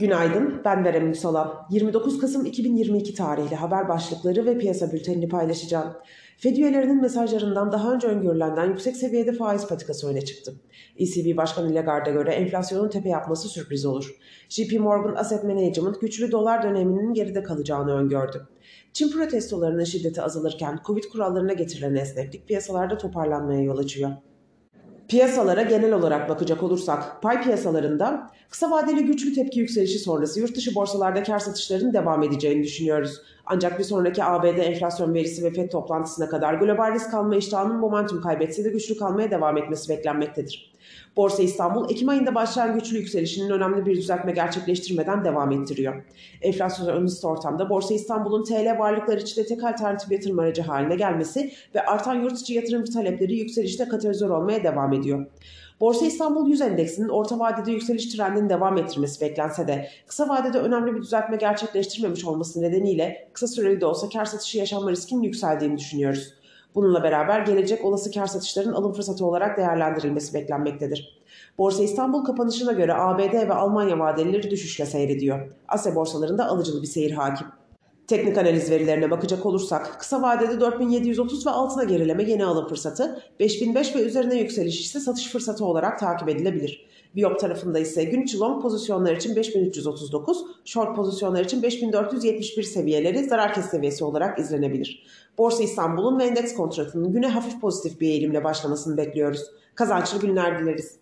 Günaydın, ben Berem Ünsalan. 29 Kasım 2022 tarihli haber başlıkları ve piyasa bültenini paylaşacağım. Fed üyelerinin mesajlarından daha önce öngörülenden yüksek seviyede faiz patikası öne çıktı. ECB Başkanı Lagarde'a göre enflasyonun tepe yapması sürpriz olur. JP Morgan Asset Management güçlü dolar döneminin geride kalacağını öngördü. Çin protestolarının şiddeti azalırken Covid kurallarına getirilen esneklik piyasalarda toparlanmaya yol açıyor. Piyasalara genel olarak bakacak olursak, pay piyasalarında kısa vadeli güçlü tepki yükselişi sonrası yurt dışı borsalarda kar satışlarının devam edeceğini düşünüyoruz. Ancak bir sonraki ABD enflasyon verisi ve FED toplantısına kadar global risk alma iştahının momentum kaybetse de güçlü kalmaya devam etmesi beklenmektedir. Borsa İstanbul, Ekim ayında başlayan güçlü yükselişinin önemli bir düzeltme gerçekleştirmeden devam ettiriyor. Enflasyon öncesi ortamda Borsa İstanbul'un TL varlıklar içinde tek alternatif yatırım aracı haline gelmesi ve artan yurt içi yatırımcı talepleri yükselişte katalizör olmaya devam ediyor. Borsa İstanbul 100 endeksinin orta vadede yükseliş trendini devam ettirmesi beklense de kısa vadede önemli bir düzeltme gerçekleştirmemiş olması nedeniyle kısa süreli de olsa kar satışı yaşanma riskinin yükseldiğini düşünüyoruz. Bununla beraber gelecek olası kar satışların alım fırsatı olarak değerlendirilmesi beklenmektedir. Borsa İstanbul kapanışına göre ABD ve Almanya vadelileri düşüşle seyrediyor. Asya borsalarında alıcılı bir seyir hakim. Teknik analiz verilerine bakacak olursak kısa vadede 4730 ve altına gerileme yeni alım fırsatı, 5005 ve üzerine yükseliş ise satış fırsatı olarak takip edilebilir. Viyop tarafında ise gün içi long pozisyonlar için 5339, short pozisyonlar için 5471 seviyeleri zarar kes seviyesi olarak izlenebilir. Borsa İstanbul'un ve endeks kontratının güne hafif pozitif bir eğilimle başlamasını bekliyoruz. Kazançlı günler dileriz.